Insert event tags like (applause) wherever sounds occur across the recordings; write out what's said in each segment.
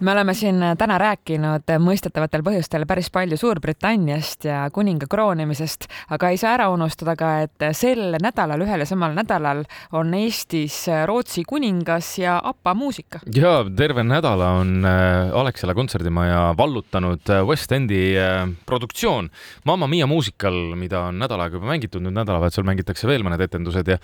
me oleme siin täna rääkinud mõistetavatel põhjustel päris palju Suurbritanniast ja kuninga kroonimisest, aga ei saa ära unustada ka, et sel nädalal, ühel ja samal nädalal on Eestis Rootsi kuningas ja APA muusika. ja terve nädala on äh, Alexela kontserdimaja vallutanud äh, West Endi äh, produktsioon Mamma Mia muusikal, mida on nädal aega juba mängitud, nüüd nädalavahetusel mängitakse veel mõned etendused ja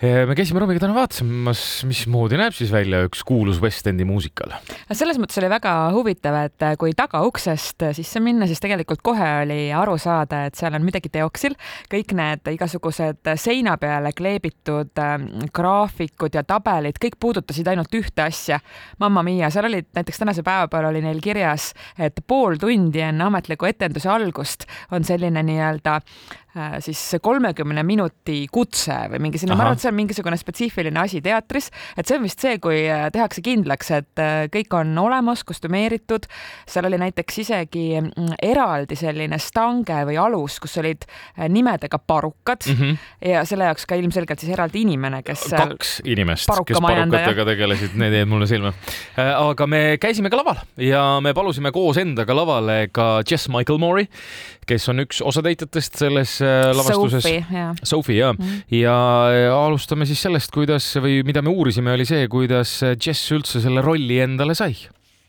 me käisime Robiga täna vaatamas, mismoodi näeb siis välja üks kuulus West Endi muusikal. selles mõttes oli väga huvitav, et äh, kui tagauksest äh, sisse minna, siis tegelikult kohe oli aru saada, et seal on midagi teoksil. kõik need igasugused seina peale kleebitud ähm, graafikud ja tabelid, kõik puudutasid ainult ühte asja. Mamma Mia, seal olid näiteks tänase päeva peal oli neil kirjas, et pool tundi enne ametliku etenduse algust on selline nii-öelda siis kolmekümne minuti kutse või mingi selline, ma arvan, et see on mingisugune spetsiifiline asi teatris, et see on vist see, kui äh, tehakse kindlaks, et äh, kõik on olemas, kostümeeritud. seal oli näiteks isegi mm, eraldi selline stange või alus, kus olid nimedega parukad mm -hmm. ja selle jaoks ka ilmselgelt siis eraldi inimene, kes. kaks inimest, kes parukatega tegelesid, need jäid mulle silma. aga me käisime ka laval ja me palusime koos endaga lavale ka Jess Michael Moore'i, kes on üks osatäitjatest selles Äh, lavastuses. Sophie, jah. Sophie, jah mm. -hmm. ja alustame siis sellest, kuidas või mida me uurisime, oli see, kuidas Jess üldse selle rolli endale sai.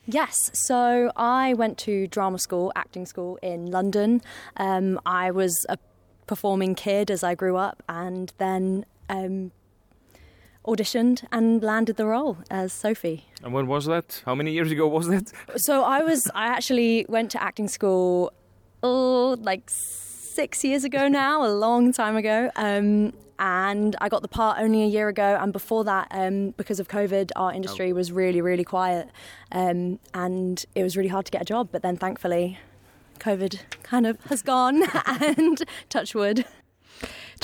Yes, so I went to drama school, acting school in London. Um, I was a performing kid as I grew up and then um, auditioned and landed the role as Sophie. And when was that? How many years ago was that? So I was, I actually went to acting school, oh, like six years ago now, a long time ago. Um, and I got the part only a year ago. And before that, um, because of COVID, our industry was really, really quiet. Um, and it was really hard to get a job. But then thankfully, COVID kind of has gone (laughs) and touch wood.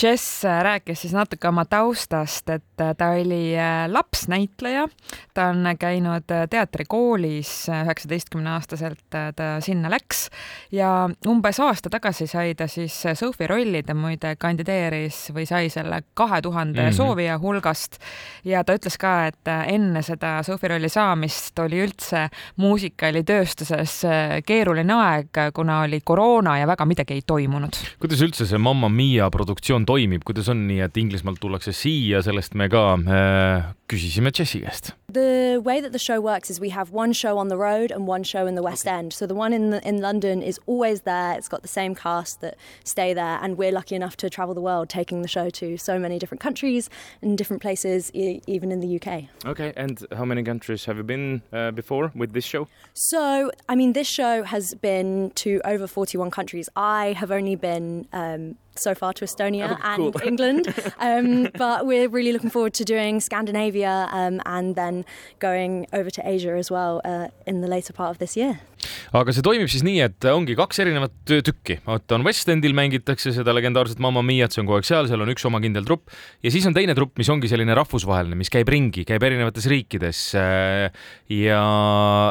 Jess äh, rääkis siis natuke oma taustast, et äh, ta oli äh, lapsnäitleja, ta on käinud teatrikoolis, üheksateistkümne aastaselt ta sinna läks ja umbes aasta tagasi sai ta siis Sophie rolli, ta muide kandideeris või sai selle kahe tuhande mm -hmm. soovija hulgast ja ta ütles ka, et enne seda Sophie rolli saamist oli üldse muusikaalitööstuses keeruline aeg, kuna oli koroona ja väga midagi ei toimunud. kuidas üldse see Mamma Mia produktsioon on, toimib, kuidas on nii, et Inglismaalt tullakse siia, sellest me ka äh, küsisime Jessi käest. The way that the show works is we have one show on the road and one show in the West okay. End. So the one in the, in London is always there. It's got the same cast that stay there, and we're lucky enough to travel the world, taking the show to so many different countries and different places, e even in the UK. Okay, and how many countries have you been uh, before with this show? So, I mean, this show has been to over 41 countries. I have only been um, so far to Estonia oh, cool. and England. (laughs) Um, but we're really looking forward to doing Scandinavia um, and then going over to Asia as well uh, in the later part of this year. Aga see toimib siis nii, et ongi kaks erinevat tükki, vot on West Endil mängitakse seda legendaarset Mamma Miat, see on kogu aeg seal, seal on üks oma kindel trupp ja siis on teine trupp, mis ongi selline rahvusvaheline, mis käib ringi, käib erinevates riikides. ja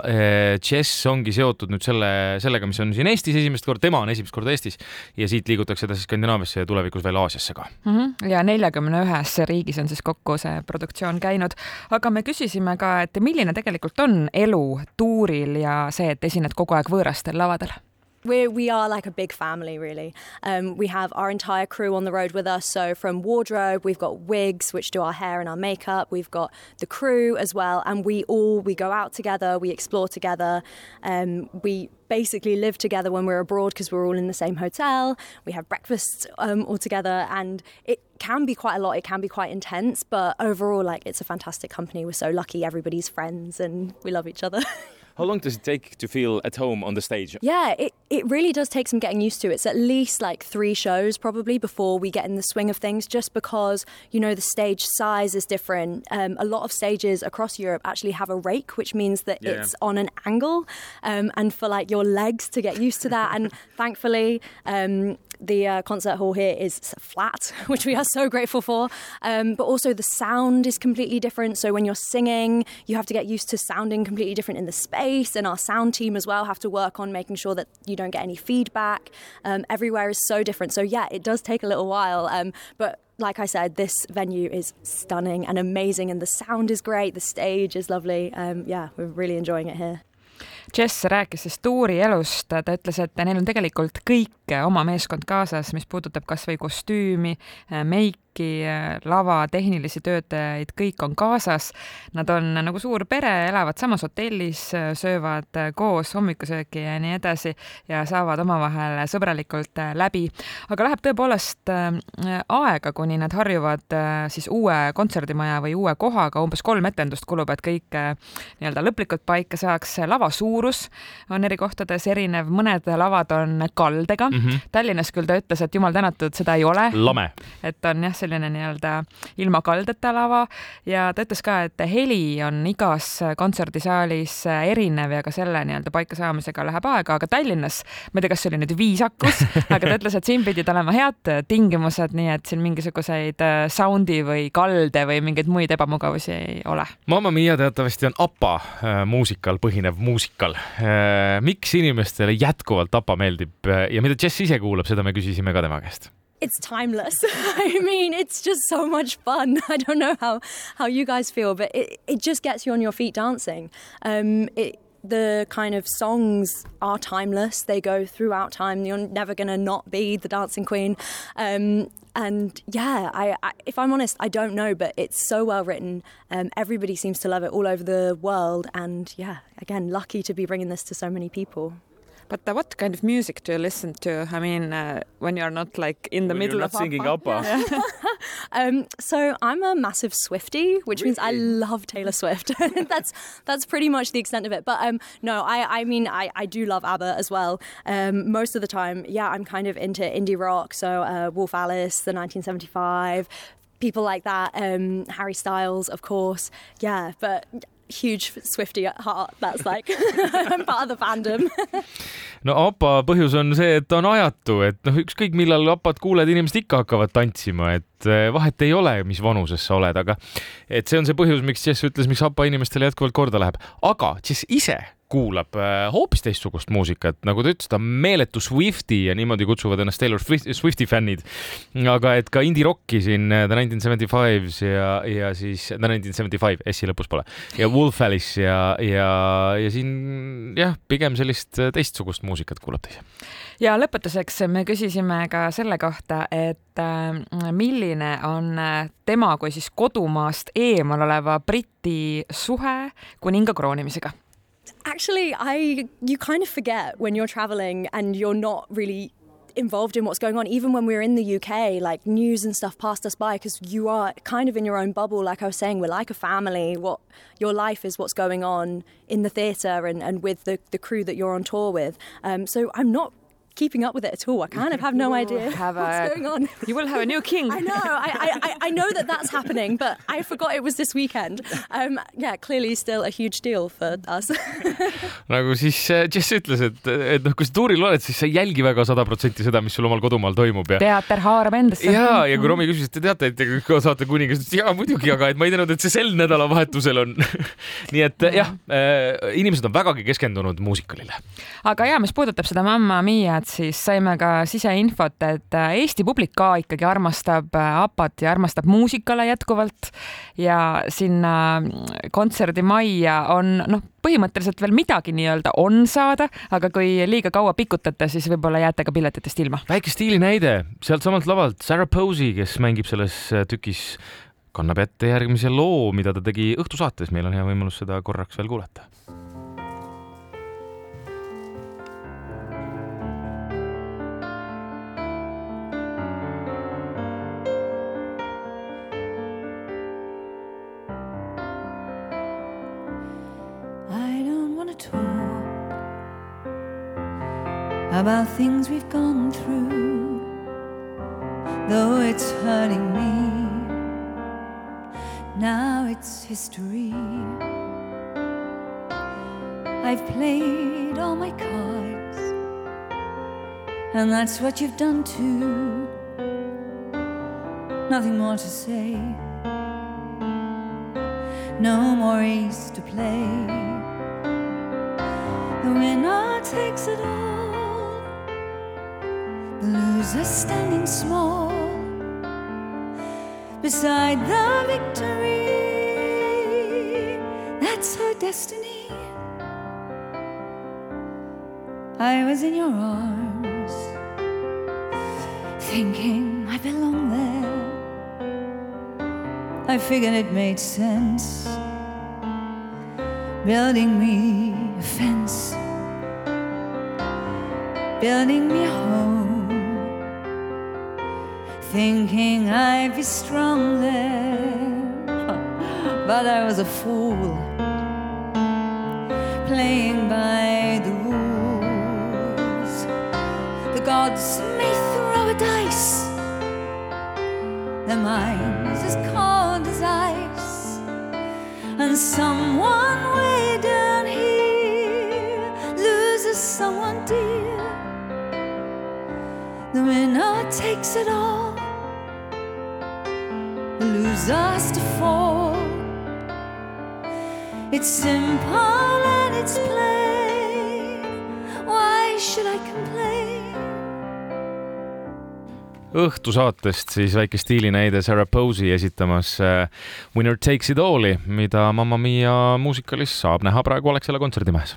eh, Jess ongi seotud nüüd selle, sellega, mis on siin Eestis esimest korda, tema on esimest korda Eestis ja siit liigutakse edasi Skandinaaviasse ja tulevikus veel Aasiasse ka mm. -hmm. ja neljakümne ühes riigis on siis kokku see produktsioon käinud, aga me küsisime ka, et milline tegelikult on elu tuuril ja see, et esineda esined kogu aeg võõrastel lavadel? We're, we are like a big family, really. Um, we have our entire crew on the road with us. So, from wardrobe, we've got wigs, which do our hair and our makeup. We've got the crew as well. And we all, we go out together, we explore together. Um, we basically live together when we're abroad because we're all in the same hotel. We have breakfast um, all together. And it can be quite a lot. It can be quite intense. But overall, like, it's a fantastic company. We're so lucky. Everybody's friends and we love each other. (laughs) How long does it take to feel at home on the stage? Yeah, it, it really does take some getting used to. It's at least like three shows probably before we get in the swing of things, just because, you know, the stage size is different. Um, a lot of stages across Europe actually have a rake, which means that yeah. it's on an angle. Um, and for like your legs to get used to that. and (laughs) thankfully, um, the uh, concert hall here is flat, (laughs) which we are so grateful for. Um, but also the sound is completely different. So when you're singing, you have to get used to sounding completely different in the space. And our sound team as well have to work on making sure that you don't get any feedback. Um, everywhere is so different. So yeah, it does take a little while. Um, but like I said, this venue is stunning and amazing, and the sound is great. The stage is lovely. Um, yeah, we're really enjoying it here Jess rääkis siis tuuri elust, ta ütles, et neil on tegelikult kõik oma meeskond kaasas, mis puudutab kas või kostüümi, meiki, kõiki lava tehnilisi töötajaid, kõik on kaasas. Nad on nagu suur pere, elavad samas hotellis, söövad koos hommikusööki ja nii edasi ja saavad omavahel sõbralikult läbi. aga läheb tõepoolest aega, kuni nad harjuvad siis uue kontserdimaja või uue kohaga, umbes kolm etendust kulub, et kõik nii-öelda lõplikult paika saaks. lava suurus on eri kohtades erinev, mõned lavad on kaldega mm. -hmm. Tallinnas küll ta ütles, et jumal tänatud, seda ei ole. lame. et on jah, selline nii-öelda ilma kaldeta lava ja ta ütles ka, et heli on igas kontserdisaalis erinev ja ka selle nii-öelda paika saamisega läheb aega, aga Tallinnas, ma ei tea, kas see oli nüüd viisakus, (laughs) aga ta ütles, et siin pidid olema head tingimused, nii et siin mingisuguseid äh, sound'i või kalde või mingeid muid ebamugavusi ei ole. Mamma Mia teatavasti on APA äh, muusikal põhinev muusikal. Äh, miks inimestele jätkuvalt APA meeldib ja mida Jess ise kuulab, seda me küsisime ka tema käest it's timeless. (laughs) I mean, it's just so much fun. (laughs) I don't know how, how you guys feel, but it, it just gets you on your feet dancing. Um, it, the kind of songs are timeless. They go throughout time. You're never going to not be the dancing queen. Um, and yeah, I, I, if I'm honest, I don't know, but it's so well written. Um, everybody seems to love it all over the world. And yeah, again, lucky to be bringing this to so many people. But uh, what kind of music do you listen to? I mean, uh, when you're not like in the when middle you're not of singing opera. opera. (laughs) (laughs) um, so I'm a massive Swifty, which really? means I love Taylor Swift. (laughs) that's that's pretty much the extent of it. But um, no, I I mean I, I do love ABBA as well. Um, most of the time, yeah, I'm kind of into indie rock. So uh, Wolf Alice, the 1975 people like that. Um, Harry Styles, of course. Yeah, but huge Swifty at heart. That's like I'm part of the fandom no APA põhjus on see, et ta on ajatu, et noh, ükskõik millal APA-t kuuled, inimesed ikka hakkavad tantsima, et eh, vahet ei ole, mis vanuses sa oled, aga et see on see põhjus, miks Jess ütles, miks APA inimestele jätkuvalt korda läheb. aga Jess ise kuulab äh, hoopis teistsugust muusikat, nagu ta ütles, ta on meeletu Swifti ja niimoodi kutsuvad ennast Taylor Swifti fännid. aga et ka indie rocki siin äh, The Nineteen Seventy Fives ja, ja siis The Nineteen Seventy Five, S-i lõpus pole. Ja Wolf Alice ja, ja, ja siin jah, pigem sellist äh, teistsugust muusikat kuulab ta ise. Ja lõpetuseks me küsisime ka selle kohta, et milline on tema kui siis kodumaast eemal oleva Briti suhe kuninga kroonimisega actually, I you kind of forget when you're traveling and you're not really involved in what's going on. Even when we're in the UK, like news and stuff passed us by because you are kind of in your own bubble. Like I was saying, we're like a family. What your life is what's going on in the theatre and, and with the, the crew that you're on tour with. Um, so I'm not keeping up with it at all. I kind of have no idea have (laughs) what's a, going on. You will have a new king. I know. I, I, I know that that's happening, but I forgot it was this weekend. Um, yeah, clearly still a huge deal for us (laughs) nagu siis äh, Jess ütles, et, et noh, kui sa tuuril oled, siis sa ei jälgi väga sada protsenti seda, mis sul omal kodumaal toimub ja. teater haarab endasse. ja, ja kui Romi küsis, et te teate, et saate kuningas, ütles ja muidugi, aga et ma ei teadnud, et see sel nädalavahetusel on (laughs) nii et jah äh,, inimesed on vägagi keskendunud muusikalile. aga ja, mis puudutab seda Mamma Mia ajad, siis saime ka siseinfot, et äh, Eesti publik ka ikkagi armastab äh, APA-t ja armastab muusikale jätkuvalt. Ja sinna mm, kontserdimajja on noh, põhimõtteliselt veel midagi nii-öelda on saada, aga kui liiga kaua pikutate, siis võib-olla jääte ka piletitest ilma. väike stiilinäide. Sealtsamalt lavalt, Sarah Posey, kes mängib selles äh, tükis, kannab ette järgmise loo, mida ta tegi õhtusaates, meil on hea võimalus seda korraks veel kuulata about things we've gone through, though it's hurting me. Now it's history. I've played all my cards, and that's what you've done too. Nothing more to say, no more ace to play. The winner takes it all the loser standing small beside the victory. That's her destiny. I was in your arms, thinking I belong there. I figured it made sense, building me a fence, building me a home, thinking I'd be strong there. (laughs) But I was a fool, playing by the rules. The gods may throw a dice, their minds as cold as ice, and someone way down here loses someone dear. The winner takes it all, the loser's to fall. It's simple and it's plain. Why should I complain? õhtusaatest siis väike stiilinäide Sarah Posey esitamas äh, Winner Takes It All'i, mida Mamma Mia muusikalis saab näha praegu Alexela kontserdimajas